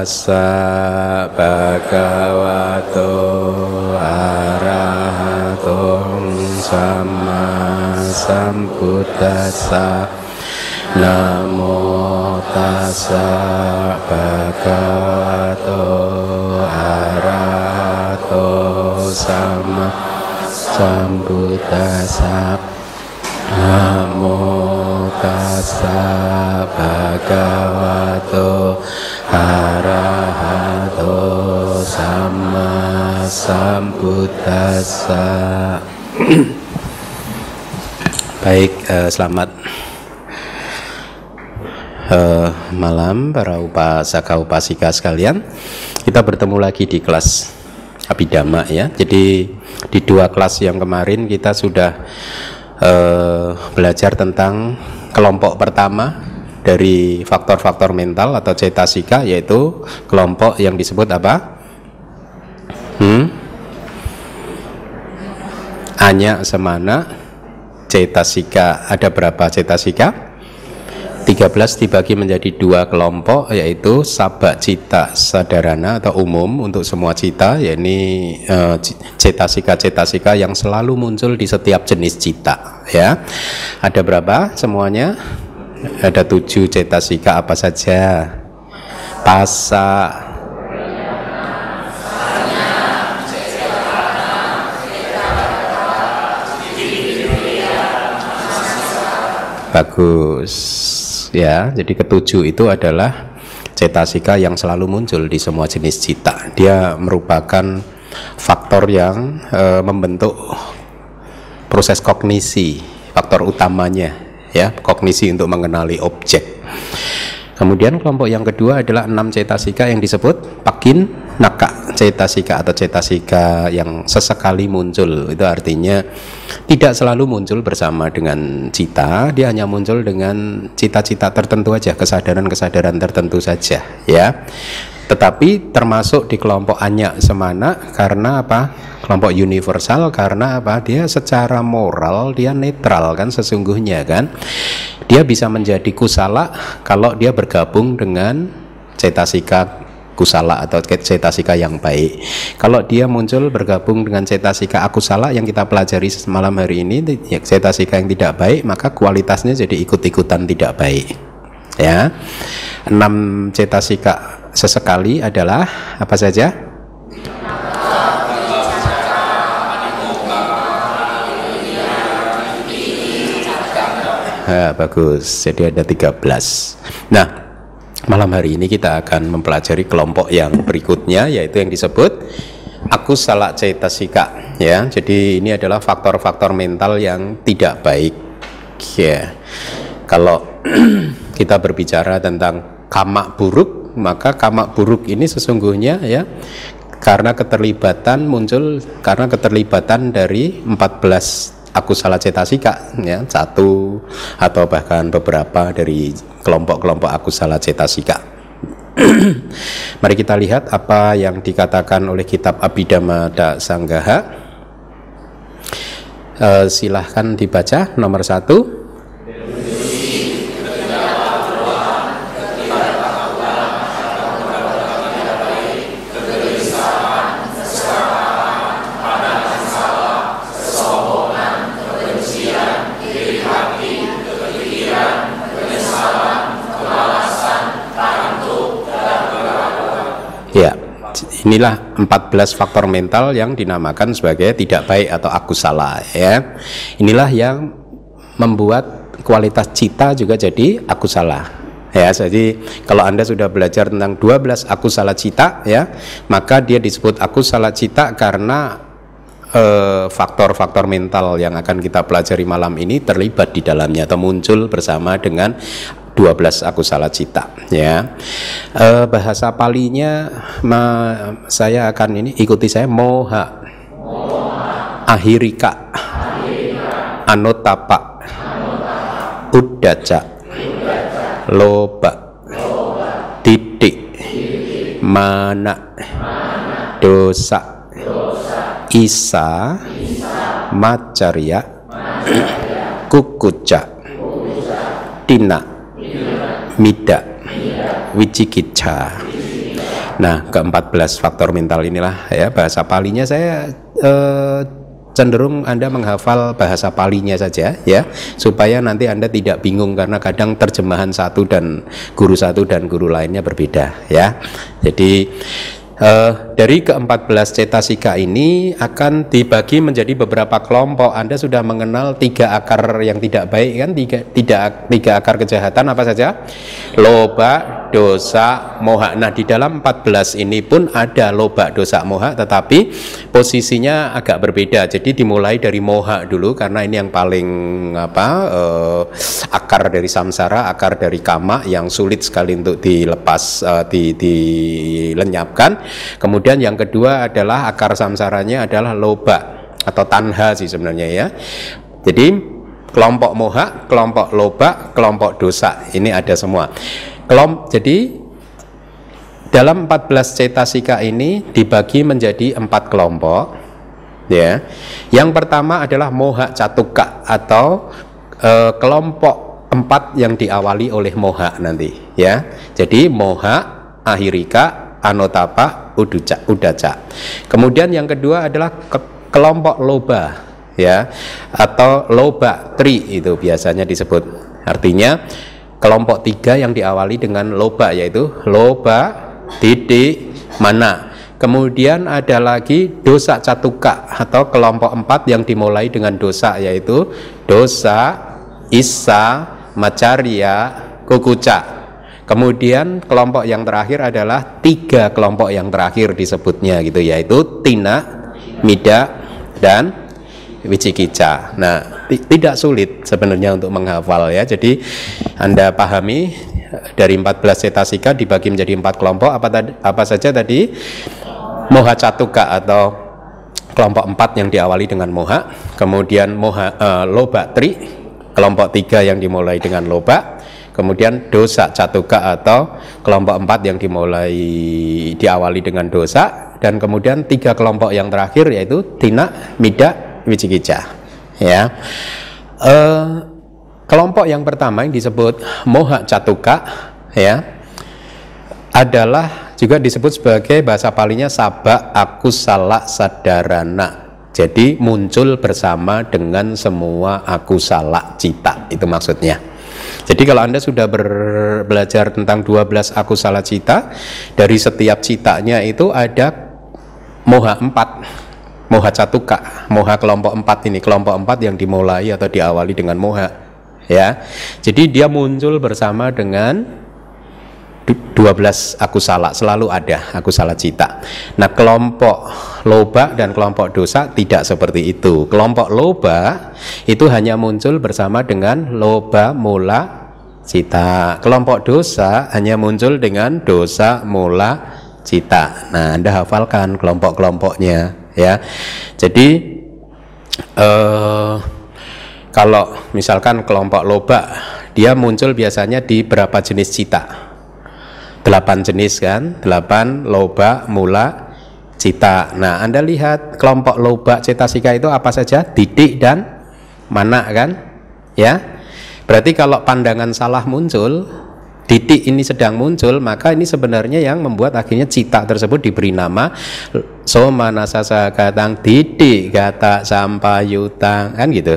tassa bhagavato arahato sama sambuddhassa Namo tassa bhagavato arahato sama sambuddhassa Namo tassa bhagavato sambuddhassa Baik, eh, selamat eh, malam para upasaka upasika sekalian. Kita bertemu lagi di kelas Abidama ya. Jadi di dua kelas yang kemarin kita sudah eh, belajar tentang kelompok pertama dari faktor-faktor mental atau cetasika yaitu kelompok yang disebut apa? Anya semana cetasika ada berapa cetasika? 13 dibagi menjadi dua kelompok yaitu sabak cita sadarana atau umum untuk semua cita yakni uh, cetasika-cetasika yang selalu muncul di setiap jenis cita ya. Ada berapa semuanya? Ada tujuh cetasika apa saja? Pasa bagus. Ya jadi ketujuh itu adalah cetasika yang selalu muncul di semua jenis cita. Dia merupakan faktor yang e, membentuk proses kognisi faktor utamanya ya kognisi untuk mengenali objek kemudian kelompok yang kedua adalah enam cetasika yang disebut pakin naka cetasika atau cetasika yang sesekali muncul. Itu artinya tidak selalu muncul bersama dengan cita dia hanya muncul dengan cita-cita tertentu aja kesadaran-kesadaran tertentu saja ya tetapi termasuk di kelompok anya semana karena apa kelompok universal karena apa dia secara moral dia netral kan sesungguhnya kan dia bisa menjadi kusala kalau dia bergabung dengan cetasika kusala atau cetasika yang baik. Kalau dia muncul bergabung dengan cetasika akusala yang kita pelajari malam hari ini, ya, cetasika yang tidak baik, maka kualitasnya jadi ikut-ikutan tidak baik. Ya, enam cetasika sesekali adalah apa saja? Ya, bagus. Jadi ada 13. Nah, Malam hari ini kita akan mempelajari kelompok yang berikutnya yaitu yang disebut aku salah cetasika ya. Jadi ini adalah faktor-faktor mental yang tidak baik ya. Kalau kita berbicara tentang kamak buruk, maka kamak buruk ini sesungguhnya ya karena keterlibatan muncul karena keterlibatan dari 14 aku salah cetasika ya satu atau bahkan beberapa dari kelompok-kelompok aku salah cetasika. Mari kita lihat apa yang dikatakan oleh kitab Abhidhamma Sanggaha. Uh, silahkan dibaca nomor satu Inilah 14 faktor mental yang dinamakan sebagai tidak baik atau aku salah ya. Inilah yang membuat kualitas cita juga jadi aku salah. Ya, jadi kalau Anda sudah belajar tentang 12 aku salah cita ya, maka dia disebut aku salah cita karena eh, faktor-faktor mental yang akan kita pelajari malam ini terlibat di dalamnya atau muncul bersama dengan 12 aku salah cita ya e, bahasa palinya ma, saya akan ini ikuti saya moha, moha. ahirika, ahirika. anotapa, udaca, loba, titik, mana. Dosa. isa, macarya, macarya. kukuca, kukuca. tina mida wicikicca Nah, ke-14 faktor mental inilah ya bahasa palinya. Saya eh, cenderung Anda menghafal bahasa palinya saja ya supaya nanti Anda tidak bingung karena kadang terjemahan satu dan guru satu dan guru lainnya berbeda ya. Jadi Uh, dari ke-14 cetasika ini akan dibagi menjadi beberapa kelompok. Anda sudah mengenal tiga akar yang tidak baik kan? Tiga, tiga, tiga akar kejahatan apa saja? Loba, dosa, moha. Nah di dalam 14 ini pun ada loba, dosa, moha, tetapi posisinya agak berbeda. Jadi dimulai dari moha dulu karena ini yang paling apa uh, akar dari samsara, akar dari kama yang sulit sekali untuk dilepas, uh, di, dilenyapkan Kemudian yang kedua adalah akar samsaranya adalah loba atau tanha sih sebenarnya ya. Jadi kelompok moha, kelompok loba, kelompok dosa ini ada semua. Kelom, jadi dalam 14 cetasika ini dibagi menjadi empat kelompok ya. Yang pertama adalah moha catuka atau e, kelompok empat yang diawali oleh moha nanti ya. Jadi moha, ahirika, anotapa udaca kemudian yang kedua adalah ke, kelompok loba ya atau loba tri itu biasanya disebut. Artinya kelompok tiga yang diawali dengan loba yaitu loba titik mana. Kemudian ada lagi dosa catuka atau kelompok empat yang dimulai dengan dosa yaitu dosa isa macaria kukuca. Kemudian kelompok yang terakhir adalah tiga kelompok yang terakhir disebutnya gitu yaitu tina, mida, dan wicikica. Nah, tidak sulit sebenarnya untuk menghafal ya. Jadi Anda pahami dari 14 cetasika dibagi menjadi empat kelompok. Apa tadi apa saja tadi? Moha catuka atau kelompok empat yang diawali dengan moha, kemudian moha uh, loba tri kelompok tiga yang dimulai dengan loba, Kemudian dosa catuka atau kelompok empat yang dimulai diawali dengan dosa. Dan kemudian tiga kelompok yang terakhir yaitu tina, mida, wicikica. Ya. E, kelompok yang pertama yang disebut moha catuka ya adalah juga disebut sebagai bahasa palinya sabak aku salah sadarana jadi muncul bersama dengan semua aku salah cita itu maksudnya jadi kalau Anda sudah belajar tentang 12 aku salah cita, dari setiap citanya itu ada moha empat, moha catuka, moha kelompok empat ini, kelompok empat yang dimulai atau diawali dengan moha. Ya, jadi dia muncul bersama dengan 12 aku salah selalu ada aku salah cita. Nah, kelompok loba dan kelompok dosa tidak seperti itu. Kelompok loba itu hanya muncul bersama dengan loba mula cita. Kelompok dosa hanya muncul dengan dosa mula cita. Nah, Anda hafalkan kelompok-kelompoknya ya. Jadi eh, kalau misalkan kelompok loba dia muncul biasanya di berapa jenis cita? Delapan jenis kan? Delapan loba mula cita. Nah, Anda lihat kelompok loba cetasika itu apa saja? Didik dan mana kan? Ya. Berarti kalau pandangan salah muncul, titik ini sedang muncul, maka ini sebenarnya yang membuat akhirnya cita tersebut diberi nama soma nasasa katang titik kata sampayutang kan gitu.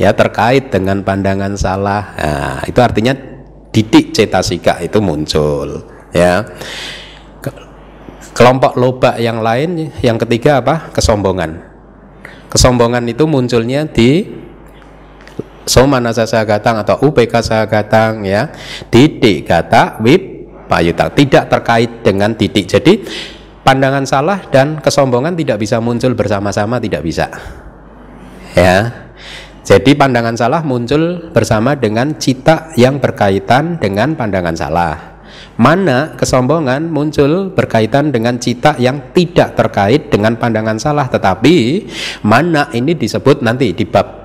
Ya terkait dengan pandangan salah. Nah, itu artinya titik cetasika itu muncul, ya. Kelompok loba yang lain yang ketiga apa? Kesombongan. Kesombongan itu munculnya di somana sagatang atau UPK sagatang ya. Titik kata wib payutang tidak terkait dengan titik jadi pandangan salah dan kesombongan tidak bisa muncul bersama-sama tidak bisa. Ya. Jadi pandangan salah muncul bersama dengan cita yang berkaitan dengan pandangan salah. Mana kesombongan muncul berkaitan dengan cita yang tidak terkait dengan pandangan salah. Tetapi mana ini disebut nanti di bab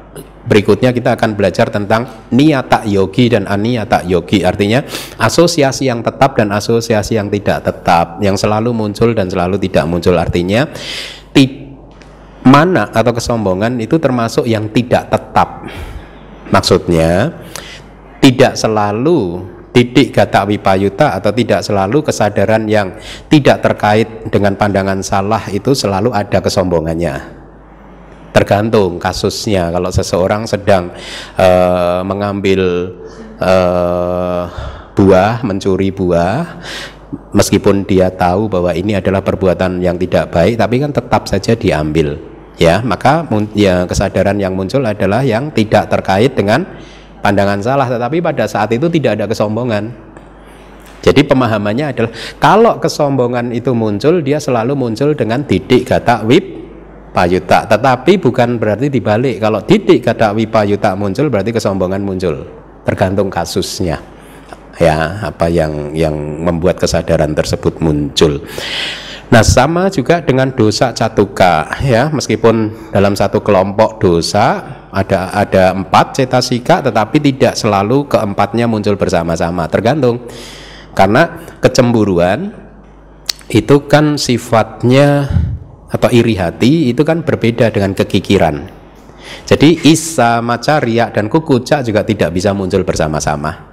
Berikutnya kita akan belajar tentang niyata yogi dan aniyata yogi. Artinya asosiasi yang tetap dan asosiasi yang tidak tetap. Yang selalu muncul dan selalu tidak muncul. Artinya mana atau kesombongan itu termasuk yang tidak tetap. Maksudnya tidak selalu titik gata wipayuta atau tidak selalu kesadaran yang tidak terkait dengan pandangan salah itu selalu ada kesombongannya tergantung kasusnya. Kalau seseorang sedang uh, mengambil uh, buah mencuri buah meskipun dia tahu bahwa ini adalah perbuatan yang tidak baik tapi kan tetap saja diambil ya. Maka ya kesadaran yang muncul adalah yang tidak terkait dengan pandangan salah tetapi pada saat itu tidak ada kesombongan. Jadi pemahamannya adalah kalau kesombongan itu muncul dia selalu muncul dengan didik gata wip payuta. Tetapi bukan berarti dibalik. Kalau didik kata wipayuta muncul berarti kesombongan muncul. Tergantung kasusnya. Ya apa yang yang membuat kesadaran tersebut muncul. Nah sama juga dengan dosa catuka ya. Meskipun dalam satu kelompok dosa ada ada empat cetasika tetapi tidak selalu keempatnya muncul bersama-sama. Tergantung. Karena kecemburuan itu kan sifatnya atau iri hati itu kan berbeda dengan kekikiran. Jadi isa, maca, riak dan kukuca juga tidak bisa muncul bersama-sama.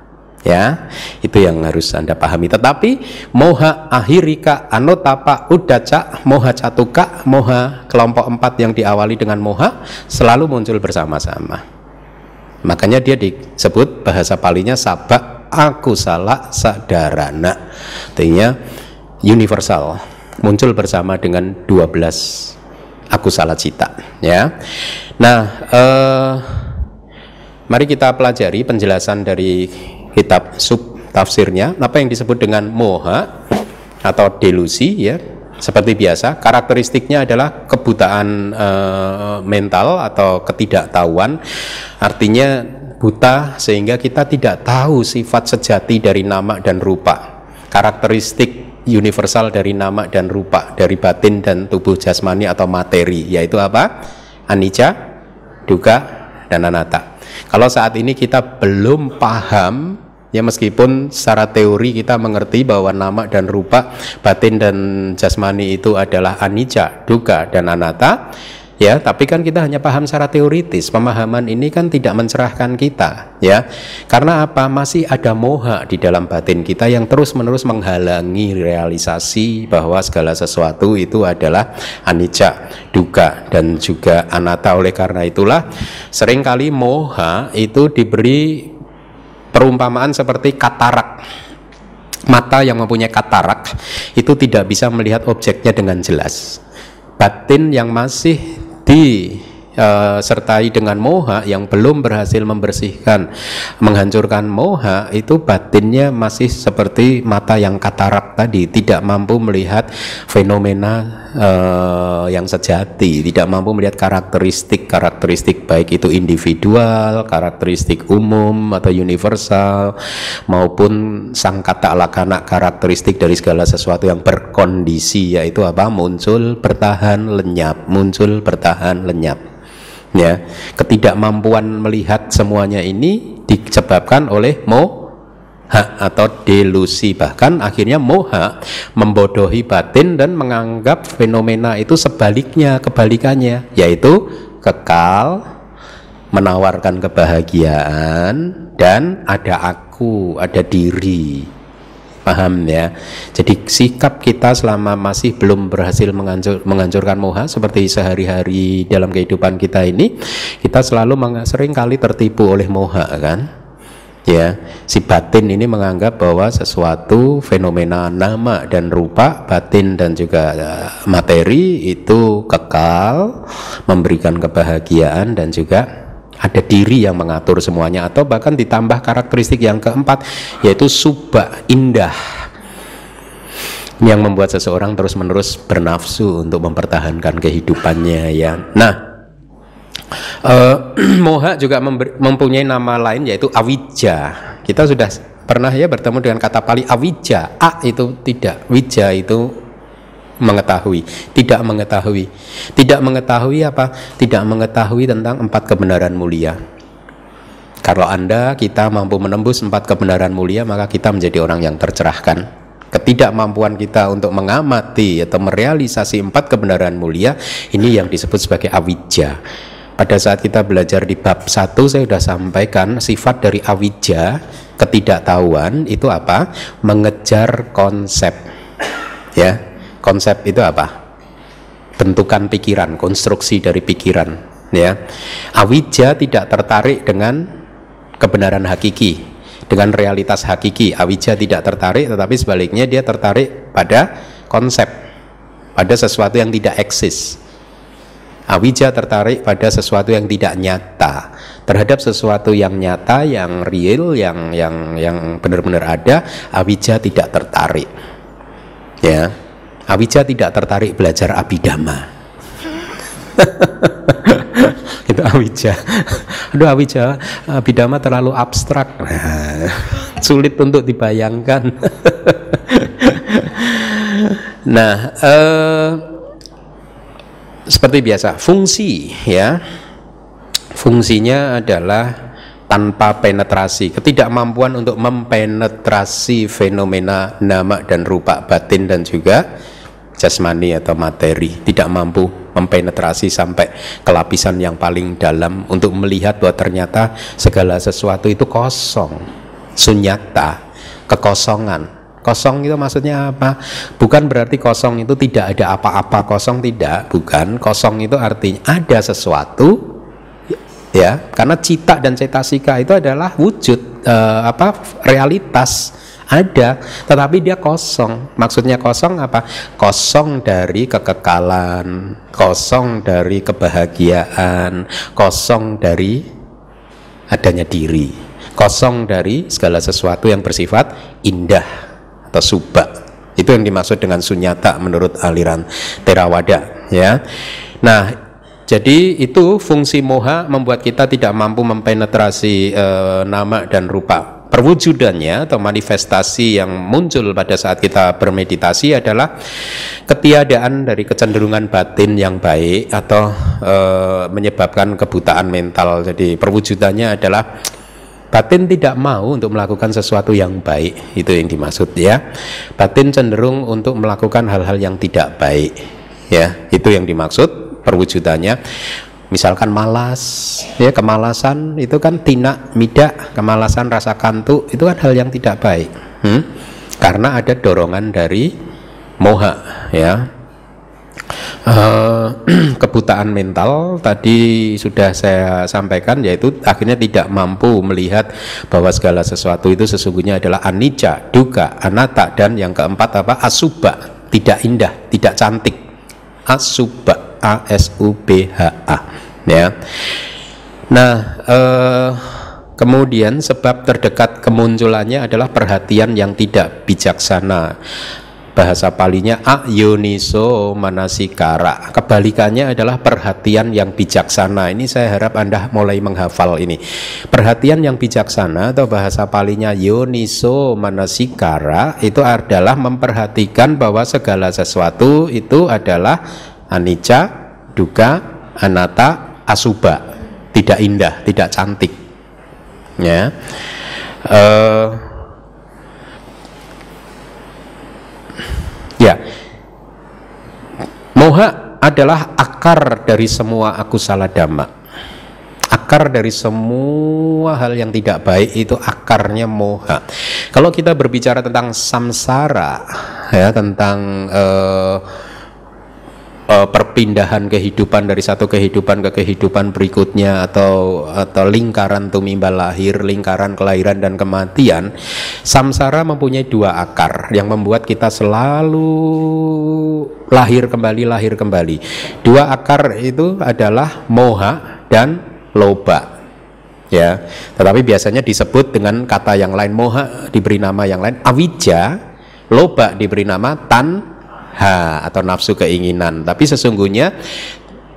Ya, itu yang harus Anda pahami. Tetapi moha ahirika anotapa udaca, moha catuka, moha kelompok empat yang diawali dengan moha selalu muncul bersama-sama. Makanya dia disebut bahasa palinya sabak aku salah sadarana. Artinya universal muncul bersama dengan 12 aku salah cita ya. Nah, eh, mari kita pelajari penjelasan dari kitab sub tafsirnya apa yang disebut dengan moha atau delusi ya. Seperti biasa, karakteristiknya adalah kebutaan eh, mental atau ketidaktahuan. Artinya buta sehingga kita tidak tahu sifat sejati dari nama dan rupa. Karakteristik universal dari nama dan rupa dari batin dan tubuh jasmani atau materi yaitu apa? Anicca duga dan anatta. Kalau saat ini kita belum paham ya meskipun secara teori kita mengerti bahwa nama dan rupa batin dan jasmani itu adalah anicca duga dan anatta ya tapi kan kita hanya paham secara teoritis. Pemahaman ini kan tidak mencerahkan kita ya. Karena apa? Masih ada moha di dalam batin kita yang terus menerus menghalangi realisasi bahwa segala sesuatu itu adalah anicca duga dan juga anatta. Oleh karena itulah sering kali moha itu diberi perumpamaan seperti katarak. Mata yang mempunyai katarak itu tidak bisa melihat objeknya dengan jelas. Batin yang masih di disertai dengan moha yang belum berhasil membersihkan menghancurkan moha itu batinnya masih seperti mata yang katarak tadi tidak mampu melihat fenomena uh, yang sejati tidak mampu melihat karakteristik karakteristik baik itu individual karakteristik umum atau universal maupun sang kata lakana karakteristik dari segala sesuatu yang berkondisi yaitu apa? Muncul bertahan lenyap. Muncul bertahan lenyap ya ketidakmampuan melihat semuanya ini disebabkan oleh moha atau delusi. Bahkan akhirnya moha membodohi batin dan menganggap fenomena itu sebaliknya kebalikannya yaitu kekal menawarkan kebahagiaan dan ada aku ada diri paham ya. Jadi sikap kita selama masih belum berhasil mengancur, menghancurkan moha seperti sehari-hari dalam kehidupan kita ini kita selalu sering kali tertipu oleh moha kan? Ya. Si batin ini menganggap bahwa sesuatu fenomena nama dan rupa batin dan juga eh, materi itu kekal memberikan kebahagiaan dan juga ada diri yang mengatur semuanya atau bahkan ditambah karakteristik yang keempat yaitu subah indah yang membuat seseorang terus-menerus bernafsu untuk mempertahankan kehidupannya ya. Nah, uh, moha juga mempunyai nama lain yaitu awija. Kita sudah pernah ya bertemu dengan kata Pali awija. A itu tidak, wija itu mengetahui, tidak mengetahui. Tidak mengetahui apa? Tidak mengetahui tentang empat kebenaran mulia. Kalau Anda kita mampu menembus empat kebenaran mulia, maka kita menjadi orang yang tercerahkan. Ketidakmampuan kita untuk mengamati atau merealisasi empat kebenaran mulia ini yang disebut sebagai awija. Pada saat kita belajar di bab satu saya sudah sampaikan sifat dari awija ketidaktahuan itu apa? Mengejar konsep. Ya, konsep itu apa? Bentukan pikiran, konstruksi dari pikiran. Ya, awija tidak tertarik dengan kebenaran hakiki, dengan realitas hakiki. Awija tidak tertarik, tetapi sebaliknya dia tertarik pada konsep, pada sesuatu yang tidak eksis. Awija tertarik pada sesuatu yang tidak nyata terhadap sesuatu yang nyata, yang real, yang yang yang benar-benar ada. Awija tidak tertarik. Ya, Awija tidak tertarik belajar abidama. itu Awija. Aduh Awija, abidama terlalu abstrak. Sulit untuk dibayangkan. nah, eh, seperti biasa fungsi ya fungsinya adalah tanpa penetrasi ketidakmampuan untuk mempenetrasi fenomena nama dan rupa batin dan juga jasmani atau materi tidak mampu mempenetrasi sampai ke lapisan yang paling dalam untuk melihat bahwa ternyata segala sesuatu itu kosong sunyata kekosongan Kosong itu maksudnya apa? Bukan berarti kosong itu tidak ada apa-apa, kosong tidak, bukan. Kosong itu artinya ada sesuatu ya, karena cita dan cetasika itu adalah wujud uh, apa? realitas ada, tetapi dia kosong. Maksudnya kosong apa? Kosong dari kekekalan, kosong dari kebahagiaan, kosong dari adanya diri, kosong dari segala sesuatu yang bersifat indah atau subak itu yang dimaksud dengan sunyata menurut aliran Theravada ya nah jadi itu fungsi moha membuat kita tidak mampu mempenetrasi e, nama dan rupa perwujudannya atau manifestasi yang muncul pada saat kita bermeditasi adalah ketiadaan dari kecenderungan batin yang baik atau e, menyebabkan kebutaan mental. Jadi perwujudannya adalah Batin tidak mau untuk melakukan sesuatu yang baik, itu yang dimaksud ya. Batin cenderung untuk melakukan hal-hal yang tidak baik, ya. Itu yang dimaksud perwujudannya. Misalkan malas, ya kemalasan itu kan tina, midak, kemalasan rasa kantuk itu kan hal yang tidak baik. Hmm? Karena ada dorongan dari moha, ya uh, kebutaan mental tadi sudah saya sampaikan yaitu akhirnya tidak mampu melihat bahwa segala sesuatu itu sesungguhnya adalah anicca, duka, anatta dan yang keempat apa asuba, tidak indah, tidak cantik. Asuba, A S ya. Nah, uh, kemudian sebab terdekat kemunculannya adalah perhatian yang tidak bijaksana. Bahasa palinya ayuniso manasikara. Kebalikannya adalah perhatian yang bijaksana. Ini saya harap anda mulai menghafal ini. Perhatian yang bijaksana atau bahasa palinya yoniso manasikara itu adalah memperhatikan bahwa segala sesuatu itu adalah anicca duka anatta asuba tidak indah tidak cantik ya uh, Ya. Moha adalah akar dari semua aku salah dhamma. Akar dari semua hal yang tidak baik itu akarnya moha. Kalau kita berbicara tentang samsara, ya tentang uh, uh, perpindahan kehidupan dari satu kehidupan ke kehidupan berikutnya atau atau lingkaran tumimbal lahir, lingkaran kelahiran dan kematian, samsara mempunyai dua akar yang membuat kita selalu lahir kembali, lahir kembali. Dua akar itu adalah moha dan loba. Ya, tetapi biasanya disebut dengan kata yang lain moha diberi nama yang lain awija, loba diberi nama tan ha atau nafsu keinginan. Tapi sesungguhnya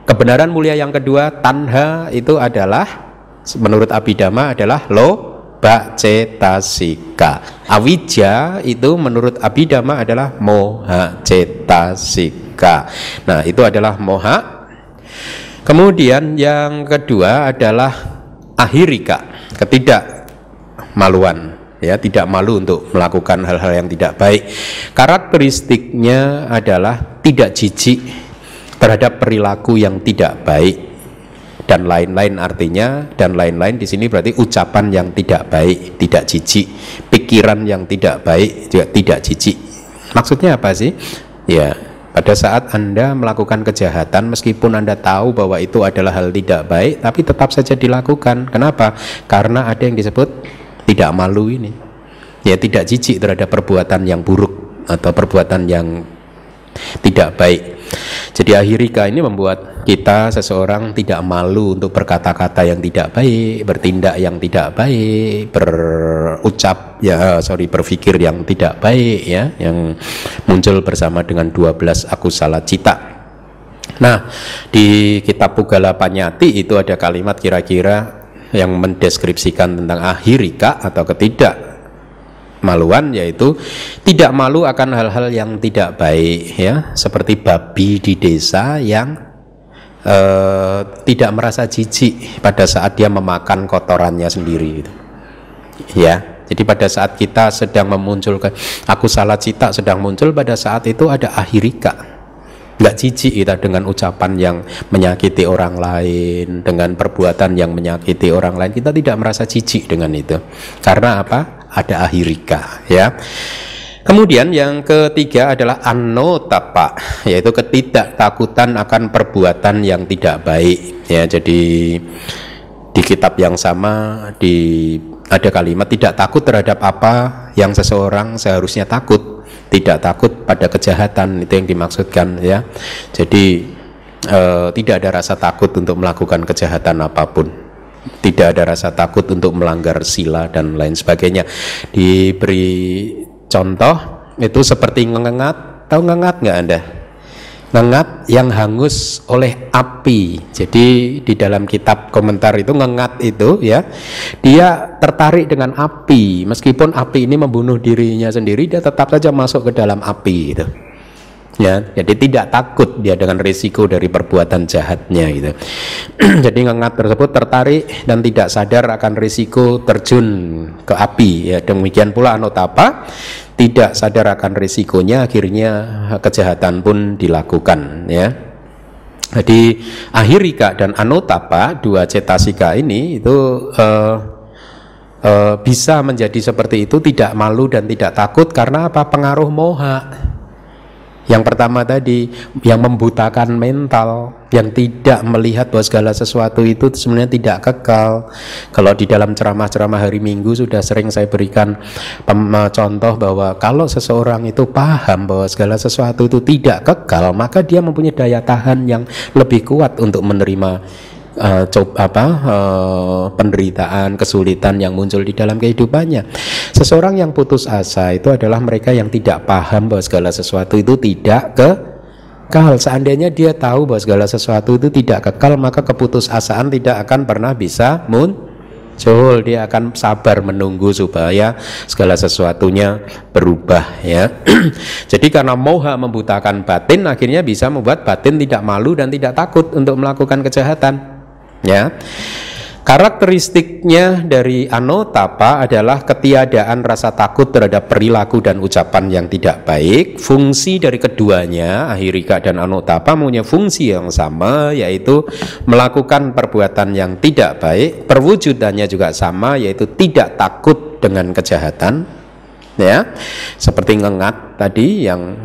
kebenaran mulia yang kedua tanha itu adalah menurut Abhidhamma adalah lo cetasika. Awija itu menurut Abhidhamma adalah moha cetasika. Nah, itu adalah moha. Kemudian yang kedua adalah ahirika, ketidakmaluan ya tidak malu untuk melakukan hal-hal yang tidak baik karakteristiknya adalah tidak jijik terhadap perilaku yang tidak baik dan lain-lain artinya dan lain-lain di sini berarti ucapan yang tidak baik, tidak jijik, pikiran yang tidak baik juga tidak jijik. Maksudnya apa sih? Ya, pada saat Anda melakukan kejahatan meskipun Anda tahu bahwa itu adalah hal tidak baik tapi tetap saja dilakukan. Kenapa? Karena ada yang disebut tidak malu ini. Ya, tidak jijik terhadap perbuatan yang buruk atau perbuatan yang tidak baik. Jadi akhirika ini membuat kita seseorang tidak malu untuk berkata-kata yang tidak baik, bertindak yang tidak baik, berucap ya sorry berpikir yang tidak baik ya, yang muncul bersama dengan 12 aku salah cita. Nah, di kitab Pugala Panyati itu ada kalimat kira-kira yang mendeskripsikan tentang akhirika atau ketidak maluan yaitu tidak malu akan hal-hal yang tidak baik ya seperti babi di desa yang uh, tidak merasa jijik pada saat dia memakan kotorannya sendiri gitu. ya jadi pada saat kita sedang memunculkan aku salah cita sedang muncul pada saat itu ada akhirika nggak jijik kita dengan ucapan yang menyakiti orang lain dengan perbuatan yang menyakiti orang lain kita tidak merasa jijik dengan itu karena apa ada ahirika ya. Kemudian yang ketiga adalah anotapa yaitu ketidaktakutan akan perbuatan yang tidak baik ya. Jadi di kitab yang sama di ada kalimat tidak takut terhadap apa yang seseorang seharusnya takut, tidak takut pada kejahatan itu yang dimaksudkan ya. Jadi eh, tidak ada rasa takut untuk melakukan kejahatan apa pun tidak ada rasa takut untuk melanggar sila dan lain sebagainya. Diberi contoh itu seperti ngengat, tahu ngengat nggak anda? Ngengat yang hangus oleh api. Jadi di dalam kitab komentar itu ngengat itu ya, dia tertarik dengan api. Meskipun api ini membunuh dirinya sendiri, dia tetap saja masuk ke dalam api itu ya jadi tidak takut dia dengan risiko dari perbuatan jahatnya gitu jadi ngengat tersebut tertarik dan tidak sadar akan risiko terjun ke api ya demikian pula anotapa tidak sadar akan risikonya akhirnya kejahatan pun dilakukan ya. Jadi ahirika dan anotapa dua cetasika ini itu uh, uh, bisa menjadi seperti itu tidak malu dan tidak takut karena apa? Pengaruh moha yang pertama tadi yang membutakan mental, yang tidak melihat bahwa segala sesuatu itu sebenarnya tidak kekal. Kalau di dalam ceramah-ceramah hari Minggu sudah sering saya berikan contoh bahwa kalau seseorang itu paham bahwa segala sesuatu itu tidak kekal, maka dia mempunyai daya tahan yang lebih kuat untuk menerima uh, cob, apa uh, penderitaan, kesulitan yang muncul di dalam kehidupannya. Seseorang yang putus asa itu adalah mereka yang tidak paham bahwa segala sesuatu itu tidak ke kekal. Seandainya dia tahu bahwa segala sesuatu itu tidak kekal, maka keputusasaan tidak akan pernah bisa muncul. Dia akan sabar menunggu supaya segala sesuatunya berubah ya. Jadi karena moha membutakan batin, akhirnya bisa membuat batin tidak malu dan tidak takut untuk melakukan kejahatan ya Karakteristiknya dari anotapa adalah ketiadaan rasa takut terhadap perilaku dan ucapan yang tidak baik. Fungsi dari keduanya, ahirika dan anotapa punya fungsi yang sama yaitu melakukan perbuatan yang tidak baik. Perwujudannya juga sama yaitu tidak takut dengan kejahatan. Ya. Seperti ngengat tadi yang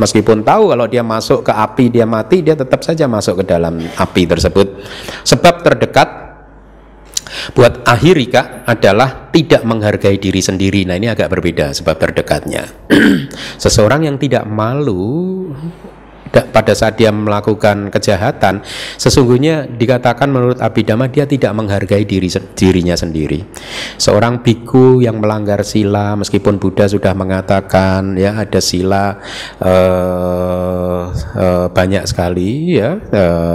Meskipun tahu kalau dia masuk ke api dia mati, dia tetap saja masuk ke dalam api tersebut. Sebab terdekat buat akhirika adalah tidak menghargai diri sendiri. Nah ini agak berbeda sebab terdekatnya. Seseorang yang tidak malu pada saat dia melakukan kejahatan sesungguhnya dikatakan menurut Abhidhamma dia tidak menghargai diri dirinya sendiri. Seorang biku yang melanggar sila meskipun Buddha sudah mengatakan ya ada sila uh, uh, banyak sekali ya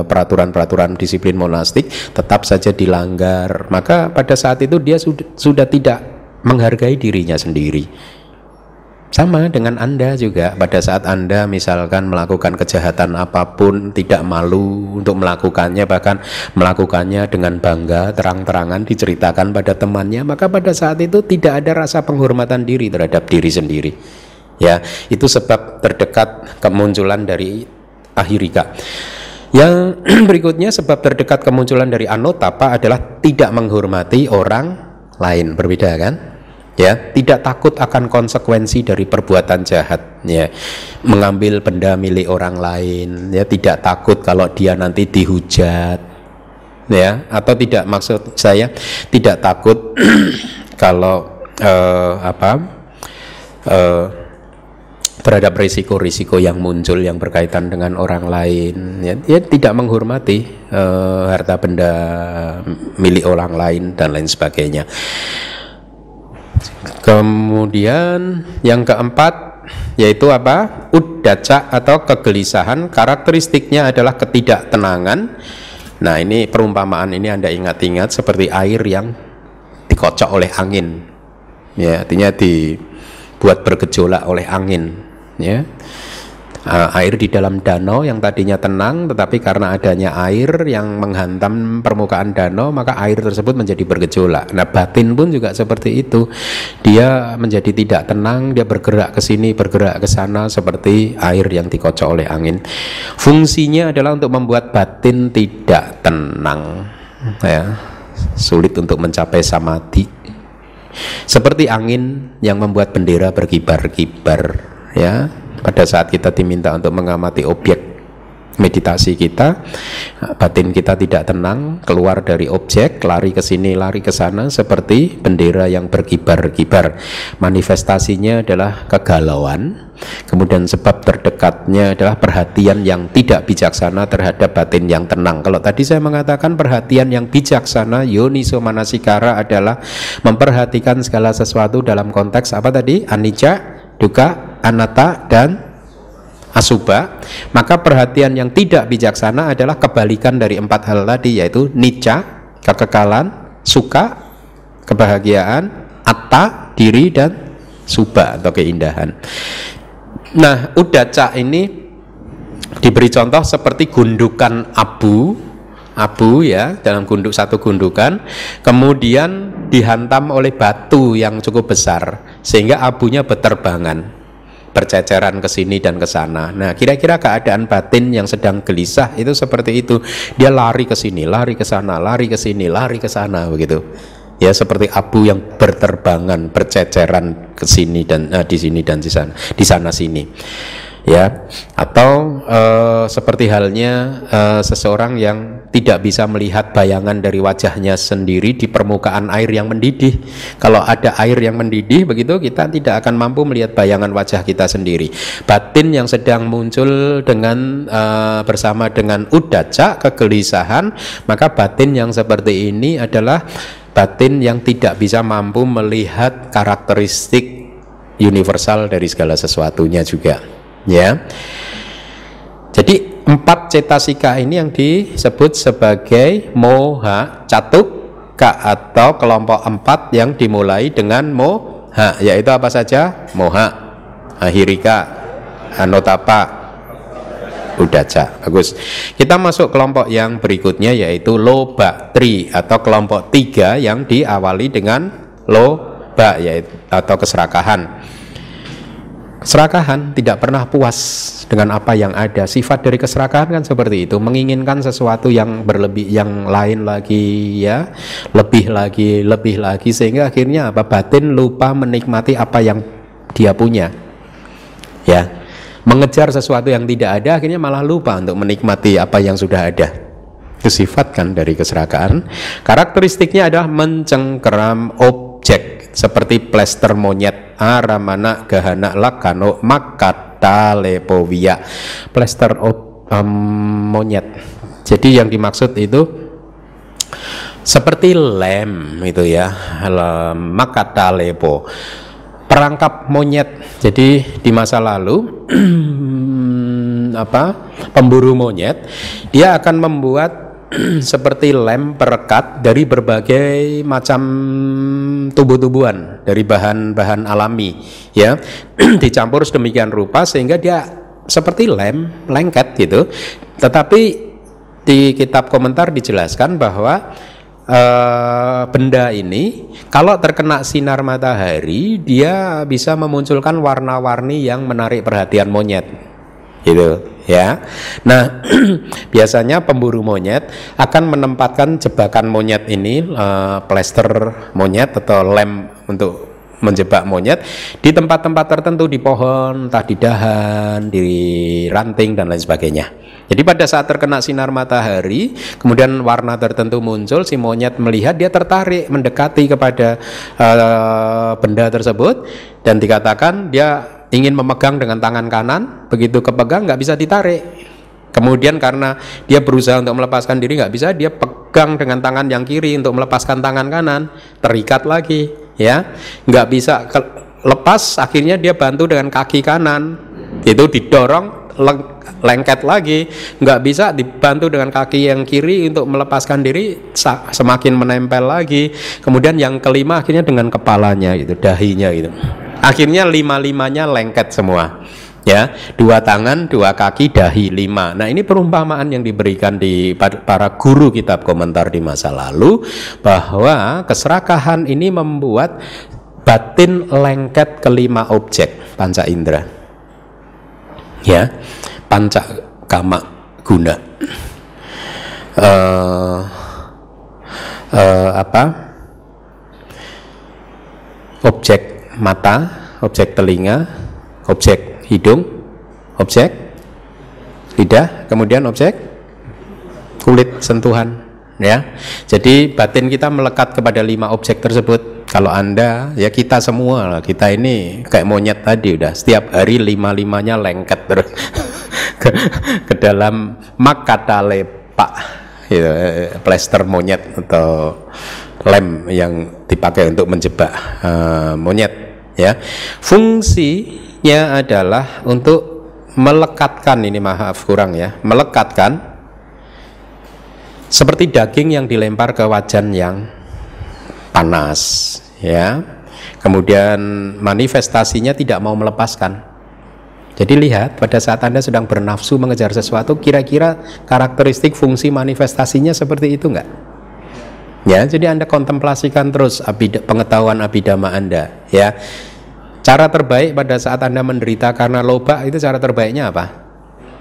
peraturan peraturan-peraturan disiplin monastik tetap saja dilanggar. Maka pada saat itu dia sudah, sudah tidak menghargai dirinya sendiri sama dengan Anda juga pada saat Anda misalkan melakukan kejahatan apa pun tidak malu untuk melakukannya bahkan melakukannya dengan bangga terang-terangan diceritakan pada temannya maka pada saat itu tidak ada rasa penghormatan diri terhadap diri sendiri. Ya, itu sebab terdekat kemunculan dari ahirika. Yang berikutnya sebab terdekat kemunculan dari anotapa adalah tidak menghormati orang lain. Berbeda kan? Ya, tidak takut akan konsekuensi dari perbuatan jahat, ya. Mengambil benda milik orang lain, ya, tidak takut kalau dia nanti dihujat. Ya, atau tidak maksud saya tidak takut kalau uh, apa? Uh, terhadap risiko-risiko yang muncul yang berkaitan dengan orang lain ya, ya tidak menghormati uh, harta benda milik orang lain dan lain sebagainya kemudian yang keempat yaitu apa? Udaca atau kegelisahan. Karakteristiknya adalah ketidaktenangan. Nah ini perumpamaan ini anda ingat-ingat seperti air yang dikocok oleh angin. Ya artinya dibuat bergejolak oleh angin ya uh, air di dalam danau yang tadinya tenang tetapi karena adanya air yang menghantam permukaan danau maka air tersebut menjadi bergejolak. Nah, batin pun juga seperti itu. Dia menjadi tidak tenang, dia bergerak ke sini, bergerak ke sana seperti air yang dikocok oleh angin. Fungsinya adalah untuk membuat batin tidak tenang. Ya. Sulit untuk mencapai samadhi. Seperti angin yang membuat bendera berkibar-kibar ya pada saat kita diminta untuk mengamati objek meditasi kita batin kita tidak tenang keluar dari objek lari ke sini lari ke sana seperti bendera yang berkibar-kibar. Manifestasinya adalah kegalauan. Kemudian sebab terdekatnya adalah perhatian yang tidak bijaksana terhadap batin yang tenang. Kalau tadi saya mengatakan perhatian yang bijaksana yoniso manasikara adalah memperhatikan segala sesuatu dalam konteks apa tadi? Anicca duka, anatta dan asuba, maka perhatian yang tidak bijaksana adalah kebalikan dari empat hal tadi yaitu nica, kekekalan, suka, kebahagiaan, atta, diri dan suba atau keindahan. Nah, udaca ini diberi contoh seperti gundukan abu abu ya dalam gunduk satu gundukan kemudian dihantam oleh batu yang cukup besar sehingga abunya berterbangan berceceran ke sini dan ke sana. Nah, kira-kira keadaan batin yang sedang gelisah itu seperti itu. Dia lari ke sini, lari ke sana, lari ke sini, lari ke sana begitu. Ya seperti abu yang berterbangan, berceceran ke sini dan uh, di sini dan di sana, di sana sini ya. Atau uh, seperti halnya uh, seseorang yang tidak bisa melihat bayangan dari wajahnya sendiri di permukaan air yang mendidih. Kalau ada air yang mendidih begitu kita tidak akan mampu melihat bayangan wajah kita sendiri. Batin yang sedang muncul dengan uh, bersama dengan udaca kegelisahan maka batin yang seperti ini adalah batin yang tidak bisa mampu melihat karakteristik universal dari segala sesuatunya juga ya. Jadi empat cetasika ini yang disebut sebagai moha catuk ka atau kelompok empat yang dimulai dengan moha yaitu apa saja? Moha ahirika anotapa udaca. Bagus. Kita masuk kelompok yang berikutnya yaitu loba tri atau kelompok tiga yang diawali dengan loba yaitu atau keserakahan Serakahan tidak pernah puas dengan apa yang ada. Sifat dari keserakahan kan seperti itu, menginginkan sesuatu yang berlebih, yang lain lagi ya, lebih lagi, lebih lagi sehingga akhirnya apa? Batin lupa menikmati apa yang dia punya. Ya. Mengejar sesuatu yang tidak ada akhirnya malah lupa untuk menikmati apa yang sudah ada. Itu sifat kan dari keserakahan. Karakteristiknya adalah mencengkeram objek seperti plester monyet. Aramana gahana lakano makata lepovia plester um, monyet. Jadi yang dimaksud itu seperti lem itu ya. Makata lepo perangkap monyet. Jadi di masa lalu apa pemburu monyet dia akan membuat seperti lem perekat dari berbagai macam tubuh-tubuhan dari bahan-bahan alami ya. Dicampur sedemikian rupa sehingga dia seperti lem lengket gitu. Tetapi di kitab komentar dijelaskan bahwa uh, benda ini kalau terkena sinar matahari dia bisa memunculkan warna-warni yang menarik perhatian monyet gitu ya. Nah, biasanya pemburu monyet akan menempatkan jebakan monyet ini uh, plester monyet atau lem untuk menjebak monyet di tempat-tempat tertentu di pohon, entah di dahan, di ranting dan lain sebagainya. Jadi pada saat terkena sinar matahari, kemudian warna tertentu muncul, si monyet melihat dia tertarik mendekati kepada uh, benda tersebut dan dikatakan dia ingin memegang dengan tangan kanan, begitu kepegang nggak bisa ditarik. Kemudian karena dia berusaha untuk melepaskan diri nggak bisa, dia pegang dengan tangan yang kiri untuk melepaskan tangan kanan, terikat lagi, ya, nggak bisa lepas. Akhirnya dia bantu dengan kaki kanan, itu didorong lengket lagi, nggak bisa dibantu dengan kaki yang kiri untuk melepaskan diri semakin menempel lagi. Kemudian yang kelima akhirnya dengan kepalanya gitu, dahinya gitu. Akhirnya lima-limanya lengket semua. Ya, dua tangan, dua kaki, dahi lima. Nah, ini perumpamaan yang diberikan di para guru kitab komentar di masa lalu bahwa keserakahan ini membuat batin lengket kelima objek panca indera. Ya, panca kama guna. Uh, uh, apa? Objek mata, objek telinga, objek hidung, objek lidah, kemudian objek kulit sentuhan ya. Jadi batin kita melekat kepada lima objek tersebut. Kalau Anda ya kita semua kita ini kayak monyet tadi udah setiap hari lima-limanya lengket terus ke, ke dalam makata lepak gitu, plester monyet atau lem yang dipakai untuk menjebak uh, monyet ya. Fungsinya adalah untuk melekatkan ini maaf kurang ya melekatkan seperti daging yang dilempar ke wajan yang panas ya. Kemudian manifestasinya tidak mau melepaskan. Jadi lihat pada saat Anda sedang bernafsu mengejar sesuatu kira-kira karakteristik fungsi manifestasinya seperti itu enggak? Ya, jadi Anda kontemplasikan terus abida, pengetahuan abidama Anda, ya. Cara terbaik pada saat Anda menderita karena loba itu cara terbaiknya apa?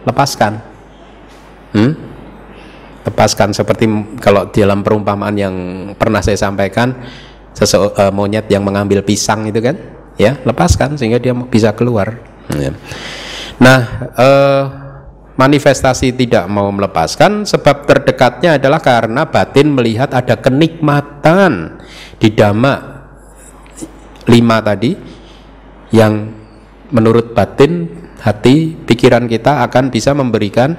Lepaskan. Hmm? Lepaskan seperti kalau dalam perumpamaan yang pernah saya sampaikan sesu, uh, monyet yang mengambil pisang itu kan, ya, lepaskan sehingga dia bisa keluar. Ya. Nah, uh, manifestasi tidak mau melepaskan sebab terdekatnya adalah karena batin melihat ada kenikmatan di dhamma lima tadi yang menurut batin hati pikiran kita akan bisa memberikan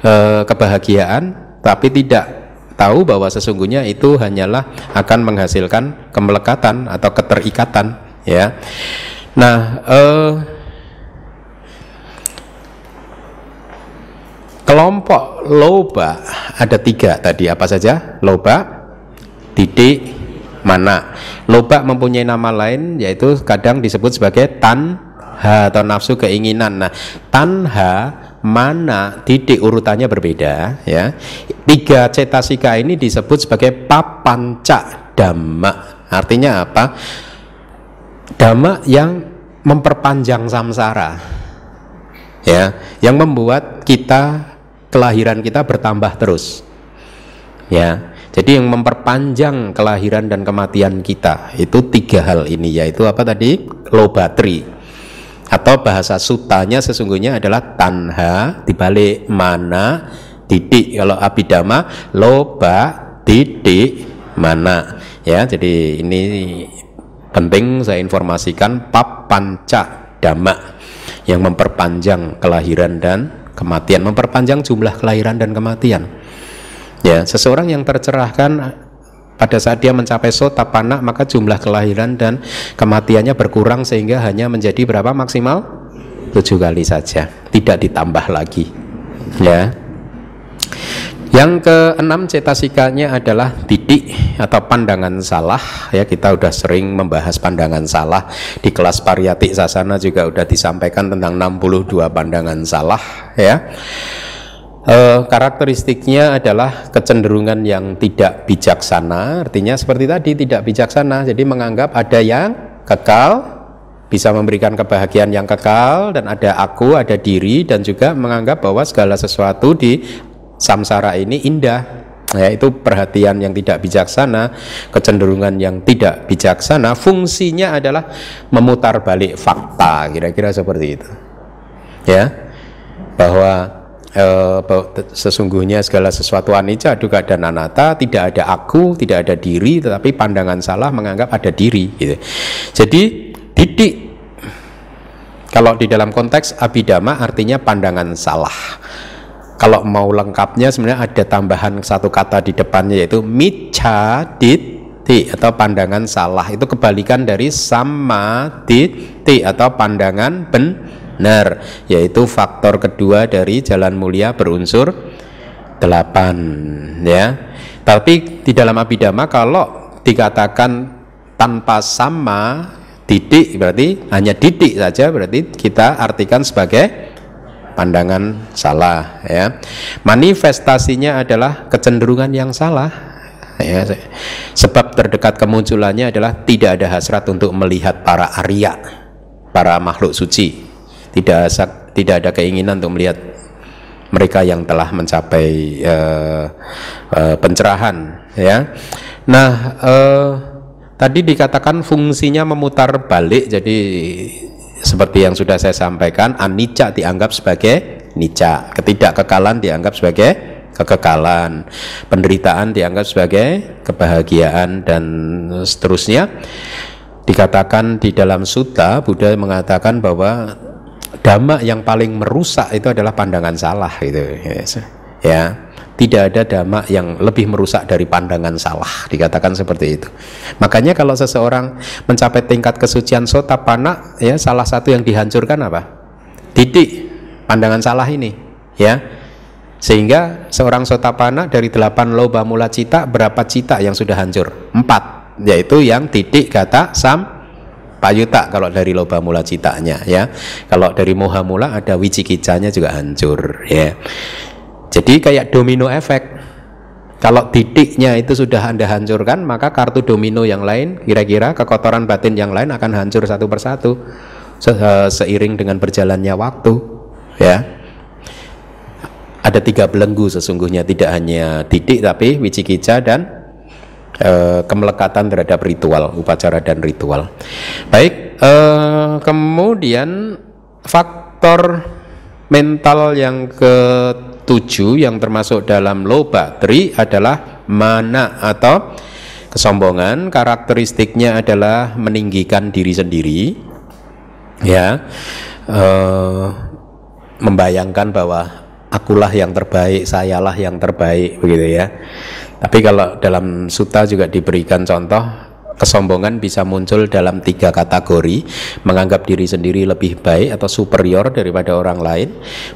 e, kebahagiaan tapi tidak tahu bahwa sesungguhnya itu hanyalah akan menghasilkan kemelekatan atau keterikatan ya. Nah eh, Kelompok loba ada tiga tadi apa saja? Loba, didik, mana. Loba mempunyai nama lain yaitu kadang disebut sebagai tanha atau nafsu keinginan. Nah, tanha, mana, didik urutannya berbeda ya. Tiga cetasika ini disebut sebagai papanca dhamma. Artinya apa? Dhamma yang memperpanjang samsara. Ya, yang membuat kita kelahiran kita bertambah terus. Ya. Jadi yang memperpanjang kelahiran dan kematian kita itu tiga hal ini yaitu apa tadi? Lobatri atau bahasa sutanya sesungguhnya adalah tanha dibalik mana didik kalau abidama loba didik mana ya jadi ini penting saya informasikan pap panca dhamma yang memperpanjang kelahiran dan kematian, memperpanjang jumlah kelahiran dan kematian. Ya, seseorang yang tercerahkan pada saat dia mencapai sotapana maka jumlah kelahiran dan kematiannya berkurang sehingga hanya menjadi berapa maksimal tujuh kali saja, tidak ditambah lagi. Ya, yang keenam cetasikanya adalah didik atau pandangan salah. Ya kita udah sering membahas pandangan salah. Di kelas pariyati sasana juga udah disampaikan tentang 62 pandangan salah ya. E, karakteristiknya adalah kecenderungan yang tidak bijaksana. Artinya seperti tadi tidak bijaksana. Jadi menganggap ada yang kekal bisa memberikan kebahagiaan yang kekal dan ada aku, ada diri dan juga menganggap bahwa segala sesuatu di samsara ini indah. Ya, itu perhatian yang tidak bijaksana, kecenderungan yang tidak bijaksana, fungsinya adalah memutar balik fakta, kira-kira seperti itu. Ya. Bahwa eh, sesungguhnya segala sesuatu anicca duka dan anatta tidak ada aku tidak ada diri tetapi pandangan salah menganggap ada diri gitu. jadi didik kalau di dalam konteks abidama artinya pandangan salah kalau mau lengkapnya sebenarnya ada tambahan satu kata di depannya yaitu micha diti atau pandangan salah. Itu kebalikan dari sama diti atau pandangan benar benar yaitu faktor kedua dari jalan mulia berunsur delapan ya. Tapi di dalam abidama kalau dikatakan tanpa sama didik berarti hanya didik saja berarti kita artikan sebagai pandangan salah ya. Manifestasinya adalah kecenderungan yang salah ya. Sebab terdekat kemunculannya adalah tidak ada hasrat untuk melihat para Arya para makhluk suci. Tidak tidak ada keinginan untuk melihat mereka yang telah mencapai uh, uh, pencerahan ya. Nah uh, tadi dikatakan fungsinya memutar balik jadi seperti yang sudah saya sampaikan anicca dianggap sebagai nica ketidakkekalan dianggap sebagai kekekalan. Penderitaan dianggap sebagai kebahagiaan dan seterusnya. Dikatakan di dalam sutta Buddha mengatakan bahwa dhamma yang paling merusak itu adalah pandangan salah gitu. Ya tidak ada dhamma yang lebih merusak dari pandangan salah dikatakan seperti itu. Makanya kalau seseorang mencapai tingkat kesucian sotapana ya salah satu yang dihancurkan apa? Didik pandangan salah ini ya. Sehingga seorang sotapana dari delapan loba mula cita berapa cita yang sudah hancur? Empat yaitu yang didik kata sam payuta kalau dari loba mula citanya ya. Kalau dari moha mula ada wicikicanya juga hancur ya jadi kayak domino efek kalau titiknya itu sudah anda hancurkan maka kartu domino yang lain kira-kira kekotoran batin yang lain akan hancur satu persatu se seiring dengan berjalannya waktu ya ada tiga belenggu sesungguhnya tidak hanya titik tapi wicikica dan Eh, kemelekatan terhadap ritual, upacara dan ritual. Baik, uh, kemudian faktor mental yang ketujuh yang termasuk dalam loba tri adalah mana atau kesombongan. Karakteristiknya adalah meninggikan diri sendiri, ya, uh, membayangkan bahwa akulah yang terbaik, sayalah yang terbaik, begitu ya. Tapi kalau dalam suta juga diberikan contoh kesombongan bisa muncul dalam tiga kategori. Menganggap diri sendiri lebih baik atau superior daripada orang lain.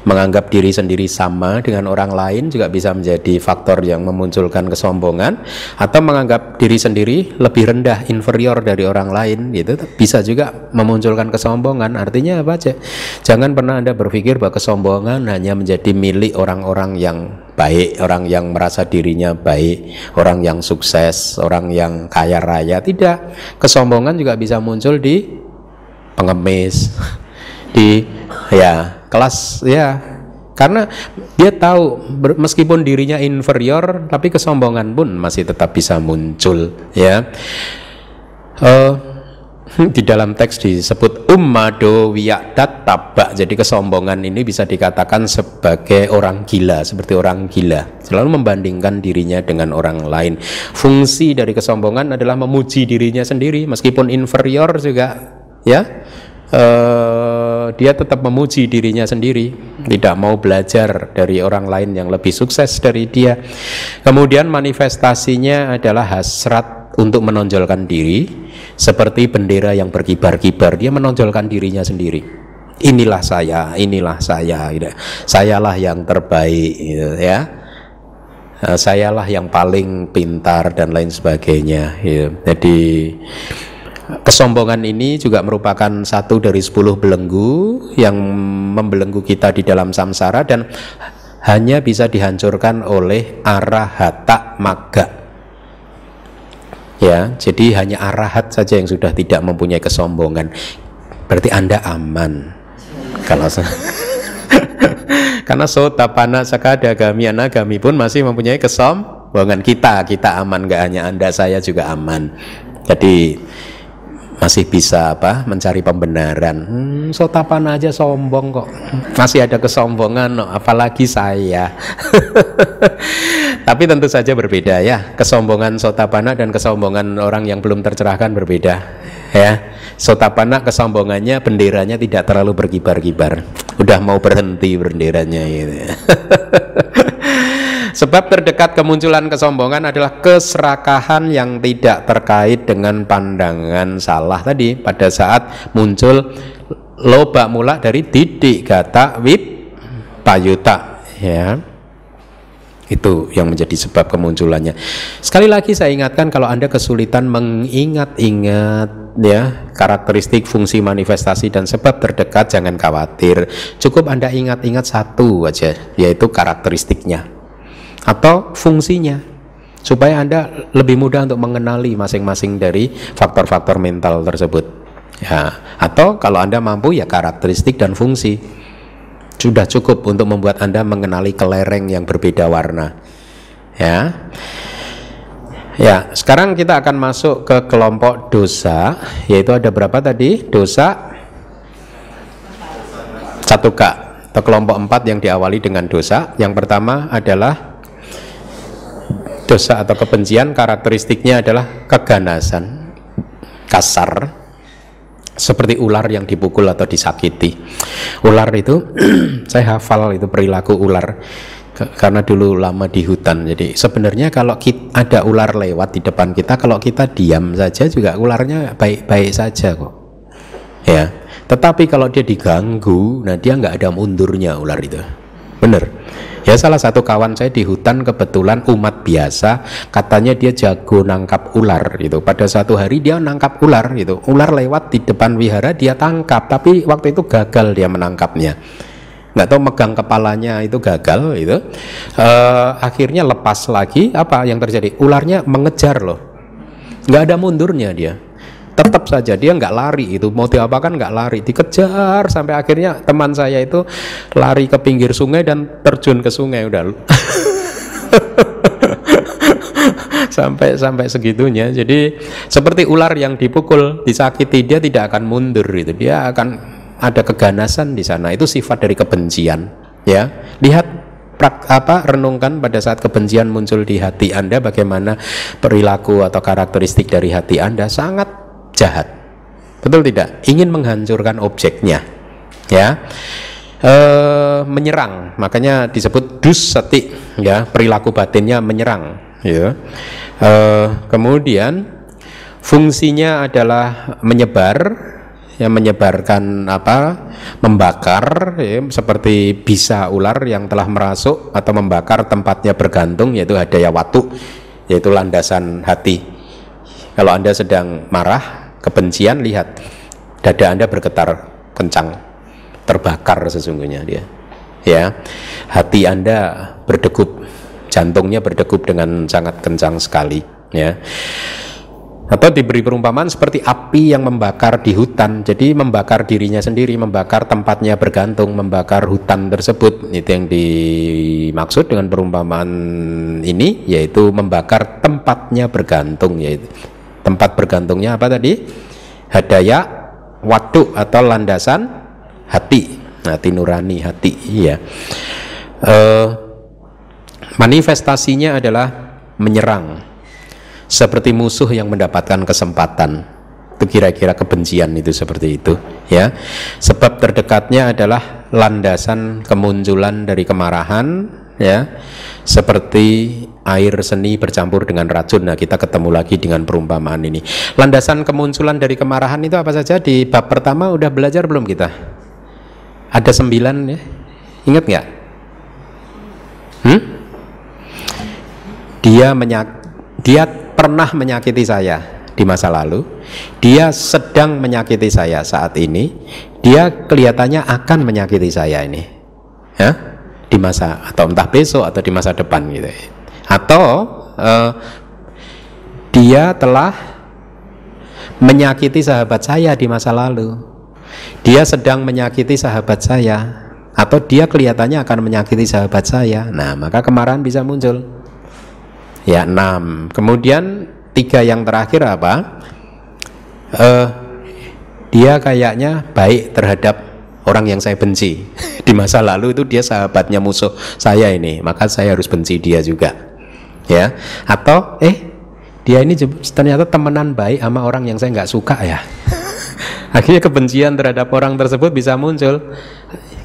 Menganggap diri sendiri sama dengan orang lain juga bisa menjadi faktor yang memunculkan kesombongan. Atau menganggap diri sendiri lebih rendah inferior dari orang lain gitu. Bisa juga memunculkan kesombongan. Artinya apa aja? Jangan pernah anda berpikir bahwa kesombongan hanya menjadi milik orang-orang yang baik, orang yang merasa dirinya baik, orang yang sukses, orang yang kaya raya. Tidak, kesombongan juga bisa muncul di pengemis, di ya kelas ya karena dia tahu meskipun dirinya inferior tapi kesombongan pun masih tetap bisa muncul ya uh, di dalam teks disebut ummado tabak. Jadi kesombongan ini bisa dikatakan sebagai orang gila seperti orang gila. Selalu membandingkan dirinya dengan orang lain. Fungsi dari kesombongan adalah memuji dirinya sendiri meskipun inferior juga ya. Uh, dia tetap memuji dirinya sendiri. Tidak mau belajar dari orang lain yang lebih sukses dari dia. Kemudian manifestasinya adalah hasrat untuk menonjolkan diri seperti bendera yang berkibar-kibar dia menonjolkan dirinya sendiri inilah saya inilah saya gitu. sayalah yang terbaik gitu, ya eh, sayalah yang paling pintar dan lain sebagainya gitu. jadi kesombongan ini juga merupakan satu dari sepuluh belenggu yang membelenggu kita di dalam samsara dan hanya bisa dihancurkan oleh arahata maga ya jadi hanya arahat saja yang sudah tidak mempunyai kesombongan. Berarti anda aman. Kalau karena sotapana sakada gami anagami pun masih mempunyai kesombongan. Kita kita aman. Gak hanya anda saya juga aman. Jadi masih bisa apa? Mencari pembenaran. Hmm, sotapan aja sombong kok. Masih ada kesombongan no, apalagi saya. Tapi tentu saja berbeda ya. Kesombongan sotapana dan kesombongan orang yang belum tercerahkan berbeda ya. Sotapana kesombongannya benderanya tidak terlalu berkibar-kibar. Udah mau berhenti benderanya gitu Sebab terdekat kemunculan kesombongan adalah keserakahan yang tidak terkait dengan pandangan salah tadi pada saat muncul loba mula dari didik kata wip payuta ya itu yang menjadi sebab kemunculannya. Sekali lagi saya ingatkan kalau Anda kesulitan mengingat-ingat ya karakteristik fungsi manifestasi dan sebab terdekat jangan khawatir. Cukup Anda ingat-ingat satu aja yaitu karakteristiknya atau fungsinya supaya Anda lebih mudah untuk mengenali masing-masing dari faktor-faktor mental tersebut. Ya, atau kalau Anda mampu ya karakteristik dan fungsi. Sudah cukup untuk membuat Anda mengenali kelereng yang berbeda warna. Ya. Ya, sekarang kita akan masuk ke kelompok dosa, yaitu ada berapa tadi? Dosa satu k atau kelompok empat yang diawali dengan dosa. Yang pertama adalah dosa atau kebencian karakteristiknya adalah keganasan kasar seperti ular yang dipukul atau disakiti. Ular itu saya hafal itu perilaku ular karena dulu lama di hutan. Jadi sebenarnya kalau kita, ada ular lewat di depan kita kalau kita diam saja juga ularnya baik-baik saja kok. Ya. Tetapi kalau dia diganggu nah dia nggak ada mundurnya ular itu. Benar Ya salah satu kawan saya di hutan kebetulan umat biasa katanya dia jago nangkap ular gitu. Pada satu hari dia nangkap ular gitu. Ular lewat di depan wihara dia tangkap tapi waktu itu gagal dia menangkapnya. Nggak tahu megang kepalanya itu gagal gitu. Uh, akhirnya lepas lagi apa yang terjadi? Ularnya mengejar loh. Nggak ada mundurnya dia tetap saja dia nggak lari itu. Mau diapakan nggak lari. Dikejar sampai akhirnya teman saya itu lari ke pinggir sungai dan terjun ke sungai udah. Sampai sampai segitunya. Jadi seperti ular yang dipukul disakiti dia tidak akan mundur itu. Dia akan ada keganasan di sana. Itu sifat dari kebencian ya. Lihat prak, apa renungkan pada saat kebencian muncul di hati Anda bagaimana perilaku atau karakteristik dari hati Anda sangat jahat. Betul tidak? Ingin menghancurkan objeknya. Ya. E, menyerang, makanya disebut dus seti, ya, perilaku batinnya menyerang, ya. E, kemudian fungsinya adalah menyebar yang menyebarkan apa membakar ya, seperti bisa ular yang telah merasuk atau membakar tempatnya bergantung yaitu hadaya watu yaitu landasan hati kalau anda sedang marah kebencian lihat. Dada Anda bergetar kencang terbakar sesungguhnya dia. Ya. Hati Anda berdegup jantungnya berdegup dengan sangat kencang sekali ya. Atau diberi perumpamaan seperti api yang membakar di hutan. Jadi membakar dirinya sendiri membakar tempatnya bergantung membakar hutan tersebut. Itu yang dimaksud dengan perumpamaan ini yaitu membakar tempatnya bergantung yaitu tempat bergantungnya apa tadi? Hadaya waduk atau landasan hati. Hati nurani hati iya. Uh, manifestasinya adalah menyerang. Seperti musuh yang mendapatkan kesempatan. Itu kira-kira kebencian itu seperti itu ya. Sebab terdekatnya adalah landasan kemunculan dari kemarahan ya. Seperti air seni bercampur dengan racun. Nah, kita ketemu lagi dengan perumpamaan ini. Landasan kemunculan dari kemarahan itu apa saja? Di bab pertama udah belajar belum kita? Ada sembilan ya. Ingat nggak? Hmm? Dia menyak dia pernah menyakiti saya di masa lalu. Dia sedang menyakiti saya saat ini. Dia kelihatannya akan menyakiti saya ini. Ya? Di masa atau entah besok atau di masa depan gitu atau uh, dia telah menyakiti sahabat saya di masa lalu dia sedang menyakiti sahabat saya atau dia kelihatannya akan menyakiti sahabat saya. Nah, maka kemarahan bisa muncul. Ya, enam. Kemudian tiga yang terakhir apa? Uh, dia kayaknya baik terhadap orang yang saya benci. Di masa lalu itu dia sahabatnya musuh saya ini, maka saya harus benci dia juga. Ya, atau eh dia ini ternyata temenan baik sama orang yang saya nggak suka ya. Akhirnya kebencian terhadap orang tersebut bisa muncul.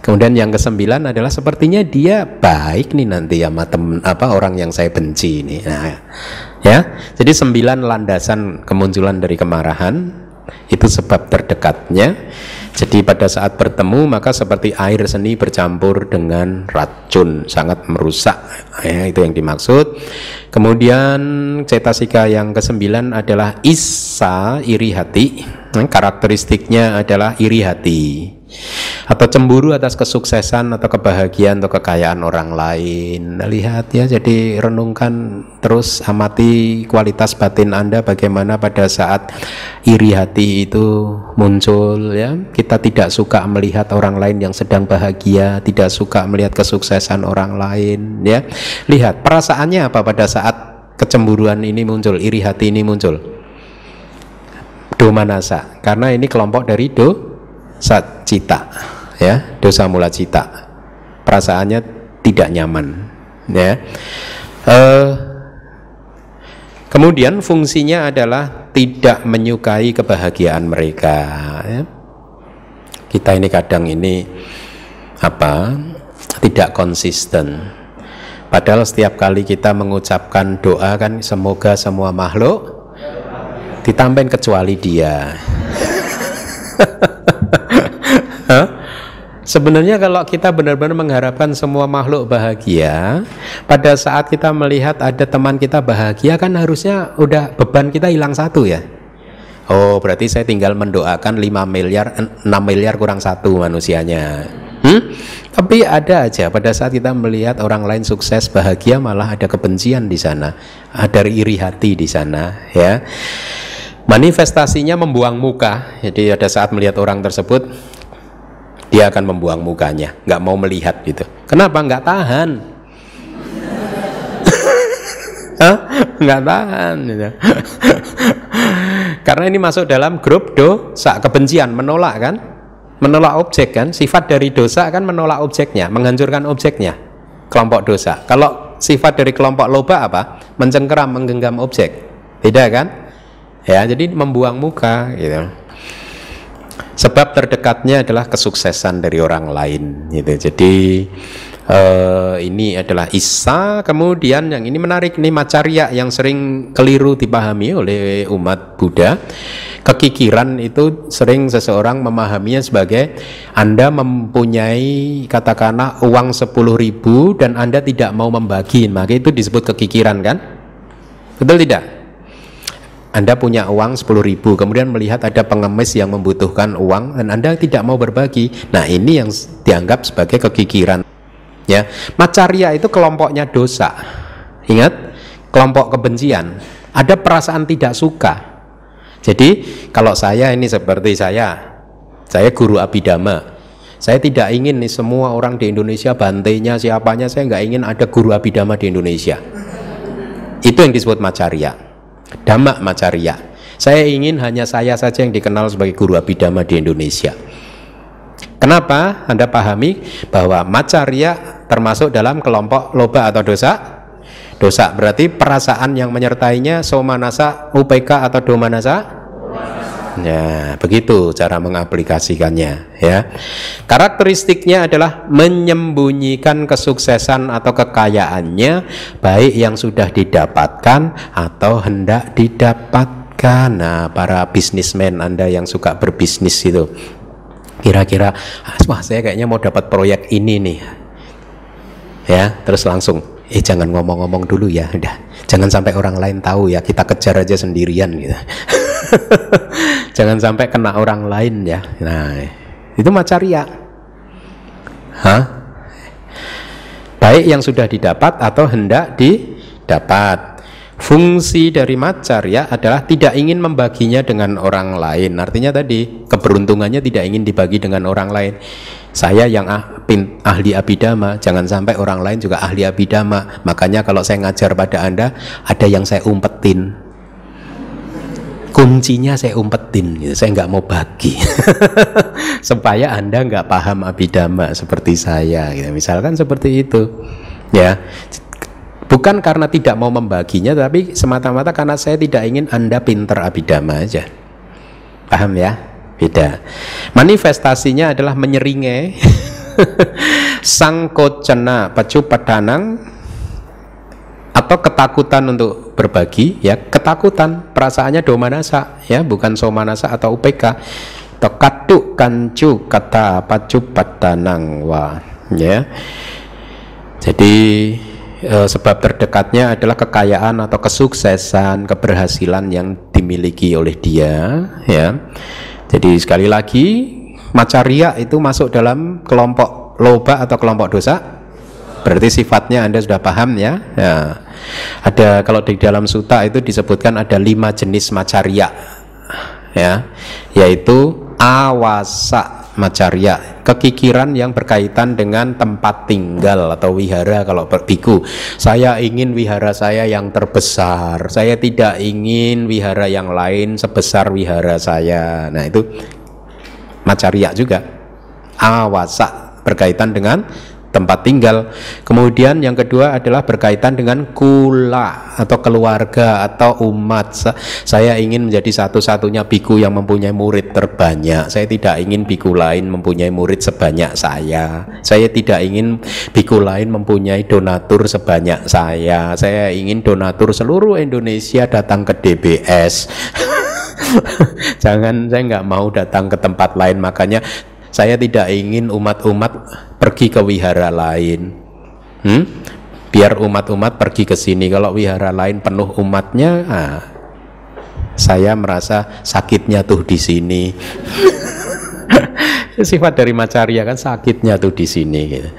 Kemudian yang kesembilan adalah sepertinya dia baik nih nanti sama temen apa orang yang saya benci ini. Nah, ya. Jadi sembilan landasan kemunculan dari kemarahan itu sebab terdekatnya. Jadi pada saat bertemu maka seperti air seni bercampur dengan racun sangat merusak. Ya, itu yang dimaksud. Kemudian cetasika yang kesembilan adalah isa iri hati. Karakteristiknya adalah iri hati atau cemburu atas kesuksesan atau kebahagiaan atau kekayaan orang lain. Nah, lihat ya, jadi renungkan terus amati kualitas batin Anda bagaimana pada saat iri hati itu muncul ya. Kita tidak suka melihat orang lain yang sedang bahagia, tidak suka melihat kesuksesan orang lain ya. Lihat perasaannya apa pada saat kecemburuan ini muncul, iri hati ini muncul. Domanasa, karena ini kelompok dari do saat cita ya dosa mula cita perasaannya tidak nyaman ya. Uh, kemudian fungsinya adalah tidak menyukai kebahagiaan mereka ya. kita ini kadang ini apa tidak konsisten. Padahal setiap kali kita mengucapkan doa kan semoga semua makhluk ditambahin kecuali dia Sebenarnya kalau kita benar-benar mengharapkan semua makhluk bahagia, pada saat kita melihat ada teman kita bahagia kan harusnya udah beban kita hilang satu ya. Oh, berarti saya tinggal mendoakan 5 miliar 6 miliar kurang satu manusianya. Hmm? Tapi ada aja pada saat kita melihat orang lain sukses bahagia malah ada kebencian di sana, ada iri hati di sana ya. Manifestasinya membuang muka. Jadi ada saat melihat orang tersebut dia akan membuang mukanya, nggak mau melihat gitu. Kenapa? Nggak tahan. nggak tahan. Gitu. Karena ini masuk dalam grup dosa kebencian, menolak kan? Menolak objek kan? Sifat dari dosa kan menolak objeknya, menghancurkan objeknya. Kelompok dosa. Kalau sifat dari kelompok loba apa? Mencengkeram, menggenggam objek. Beda kan? Ya, jadi membuang muka gitu. Sebab terdekatnya adalah kesuksesan dari orang lain gitu. Jadi uh, ini adalah Isa, kemudian yang ini menarik nih macaria yang sering keliru dipahami oleh umat Buddha. Kekikiran itu sering seseorang memahaminya sebagai Anda mempunyai katakanlah uang 10 ribu dan Anda tidak mau membagi, maka itu disebut kekikiran kan? Betul tidak? Anda punya uang 10 ribu, kemudian melihat ada pengemis yang membutuhkan uang dan Anda tidak mau berbagi. Nah ini yang dianggap sebagai kekikiran. Ya, macaria itu kelompoknya dosa. Ingat, kelompok kebencian. Ada perasaan tidak suka. Jadi kalau saya ini seperti saya, saya guru abidama. Saya tidak ingin nih semua orang di Indonesia bantainya siapanya, saya nggak ingin ada guru abidama di Indonesia. Itu yang disebut macaria. Dhamma Macarya. Saya ingin hanya saya saja yang dikenal sebagai guru abidama di Indonesia. Kenapa? Anda pahami bahwa macarya termasuk dalam kelompok loba atau dosa? Dosa berarti perasaan yang menyertainya somanasa, upeka atau domanasa? Ya, begitu cara mengaplikasikannya ya. Karakteristiknya adalah menyembunyikan kesuksesan atau kekayaannya baik yang sudah didapatkan atau hendak didapatkan. Nah, para bisnismen Anda yang suka berbisnis itu kira-kira ah, wah saya kayaknya mau dapat proyek ini nih. Ya, terus langsung eh jangan ngomong-ngomong dulu ya, udah. Jangan sampai orang lain tahu ya, kita kejar aja sendirian gitu. Jangan sampai kena orang lain ya. Nah, itu macaria. Hah? Baik yang sudah didapat atau hendak didapat. Fungsi dari macarya adalah tidak ingin membaginya dengan orang lain. Artinya tadi keberuntungannya tidak ingin dibagi dengan orang lain. Saya yang ah, pin, ahli abidama, jangan sampai orang lain juga ahli abidama. Makanya kalau saya ngajar pada Anda, ada yang saya umpetin. Kuncinya saya umpetin, gitu. saya nggak mau bagi, supaya anda nggak paham abidama seperti saya. Gitu. Misalkan seperti itu, ya Bukan karena tidak mau membaginya, tapi semata-mata karena saya tidak ingin Anda pinter abidama aja. Paham ya? Beda. Manifestasinya adalah menyeringai sangkocena padanang atau ketakutan untuk berbagi ya ketakutan perasaannya domanasa ya bukan somanasa atau UPK kaduk kancu kata padanang wah ya jadi e, sebab terdekatnya adalah kekayaan atau kesuksesan, keberhasilan yang dimiliki oleh dia, ya. Jadi sekali lagi, macaria itu masuk dalam kelompok loba atau kelompok dosa. Berarti sifatnya Anda sudah paham ya. ya. Ada kalau di dalam suta itu disebutkan ada lima jenis macaria, ya, yaitu awasa macarya kekikiran yang berkaitan dengan tempat tinggal atau wihara kalau berbiku saya ingin wihara saya yang terbesar saya tidak ingin wihara yang lain sebesar wihara saya nah itu macarya juga awasa berkaitan dengan tempat tinggal. Kemudian yang kedua adalah berkaitan dengan kula atau keluarga atau umat. Saya ingin menjadi satu-satunya biku yang mempunyai murid terbanyak. Saya tidak ingin biku lain mempunyai murid sebanyak saya. Saya tidak ingin biku lain mempunyai donatur sebanyak saya. Saya ingin donatur seluruh Indonesia datang ke DBS. Jangan saya nggak mau datang ke tempat lain makanya saya tidak ingin umat-umat pergi ke wihara lain. Hmm? Biar umat-umat pergi ke sini. Kalau wihara lain penuh umatnya, ah, saya merasa sakitnya tuh di sini. Sifat dari macaria kan sakitnya tuh di sini. Gitu.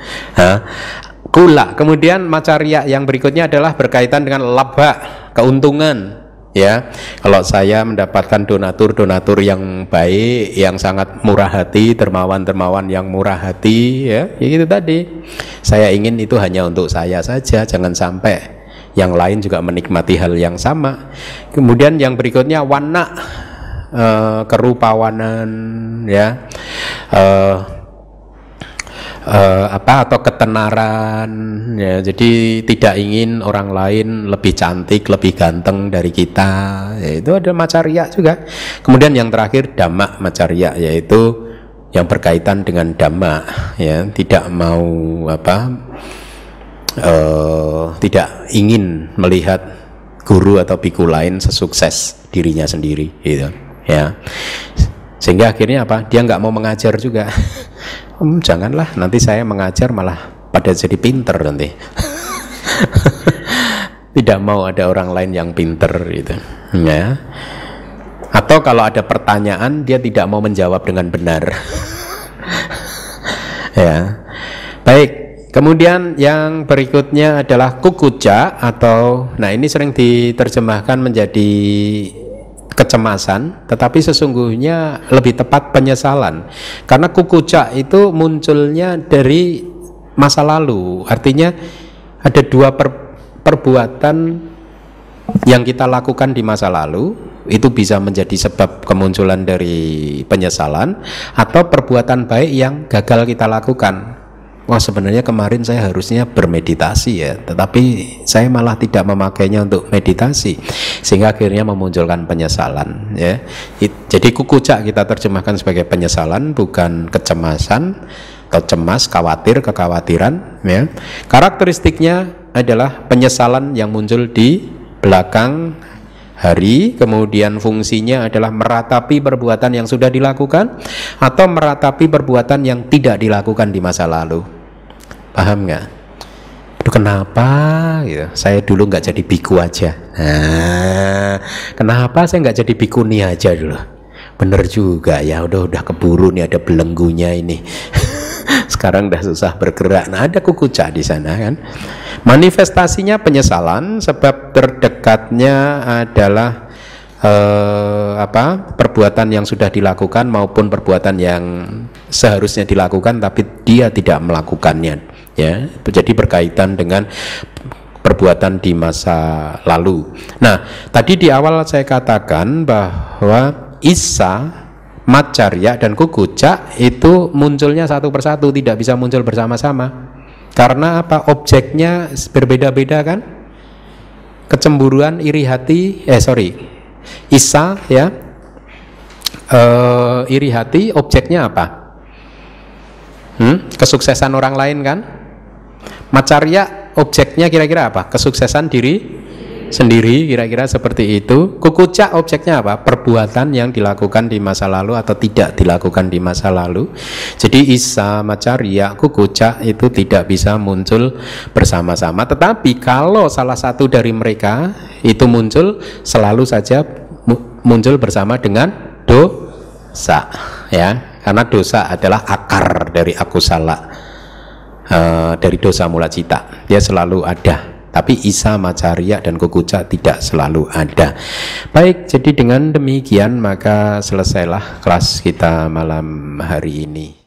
Kula. Kemudian macaria yang berikutnya adalah berkaitan dengan laba, keuntungan ya kalau saya mendapatkan donatur-donatur yang baik yang sangat murah hati dermawan-dermawan yang murah hati ya, ya itu tadi. Saya ingin itu hanya untuk saya saja jangan sampai yang lain juga menikmati hal yang sama. Kemudian yang berikutnya warna uh, kerupawanan ya. Uh, uh, apa atau ketenaran ya. Jadi tidak ingin orang lain lebih cantik lebih ganteng dari kita. Ya, itu ada macaria juga. Kemudian yang terakhir dhamma macaria yaitu yang berkaitan dengan dhamma ya. Tidak mau apa uh, tidak ingin melihat guru atau biku lain sesukses dirinya sendiri gitu ya. Sehingga akhirnya apa? Dia nggak mau mengajar juga hmm, janganlah. Nanti saya mengajar malah pada jadi pinter nanti. Tidak mau ada orang lain yang pinter gitu ya. Atau kalau ada pertanyaan dia tidak mau menjawab dengan benar. Ya. Baik. Kemudian yang berikutnya adalah kukuca atau nah ini sering diterjemahkan menjadi kecemasan, tetapi sesungguhnya lebih tepat penyesalan. Karena kukucak itu munculnya dari masa lalu. Artinya ada dua per, perbuatan yang kita lakukan di masa lalu itu bisa menjadi sebab kemunculan dari penyesalan atau perbuatan baik yang gagal kita lakukan wah sebenarnya kemarin saya harusnya bermeditasi ya, tetapi saya malah tidak memakainya untuk meditasi, sehingga akhirnya memunculkan penyesalan ya. Jadi kukucak kita terjemahkan sebagai penyesalan, bukan kecemasan atau cemas, khawatir, kekhawatiran ya. Karakteristiknya adalah penyesalan yang muncul di belakang hari, kemudian fungsinya adalah meratapi perbuatan yang sudah dilakukan atau meratapi perbuatan yang tidak dilakukan di masa lalu paham nggak Aduh kenapa gitu. Saya dulu nggak jadi biku aja. Nah, kenapa saya nggak jadi bikuni aja dulu? Bener juga ya, udah udah keburu nih ada belenggunya ini. Sekarang udah susah bergerak. Nah, ada kukuca di sana kan. Manifestasinya penyesalan sebab terdekat predikatnya adalah eh, apa perbuatan yang sudah dilakukan maupun perbuatan yang seharusnya dilakukan tapi dia tidak melakukannya ya jadi berkaitan dengan perbuatan di masa lalu. Nah, tadi di awal saya katakan bahwa Isa, Macarya dan Kukucak itu munculnya satu persatu, tidak bisa muncul bersama-sama. Karena apa? Objeknya berbeda-beda kan? Kecemburuan, iri hati, eh sorry, Isa ya, uh, iri hati, objeknya apa? Hmm? Kesuksesan orang lain kan? Macarya objeknya kira-kira apa? Kesuksesan diri sendiri kira-kira seperti itu. Kukucak objeknya apa? Perbuatan yang dilakukan di masa lalu atau tidak dilakukan di masa lalu. Jadi Isa, Macarya, Kukucak itu tidak bisa muncul bersama-sama. Tetapi kalau salah satu dari mereka itu muncul selalu saja muncul bersama dengan dosa ya. Karena dosa adalah akar dari aku salah uh, dari dosa mula cita dia selalu ada tapi Isa, Macarya dan Kukuca tidak selalu ada. Baik, jadi dengan demikian maka selesailah kelas kita malam hari ini.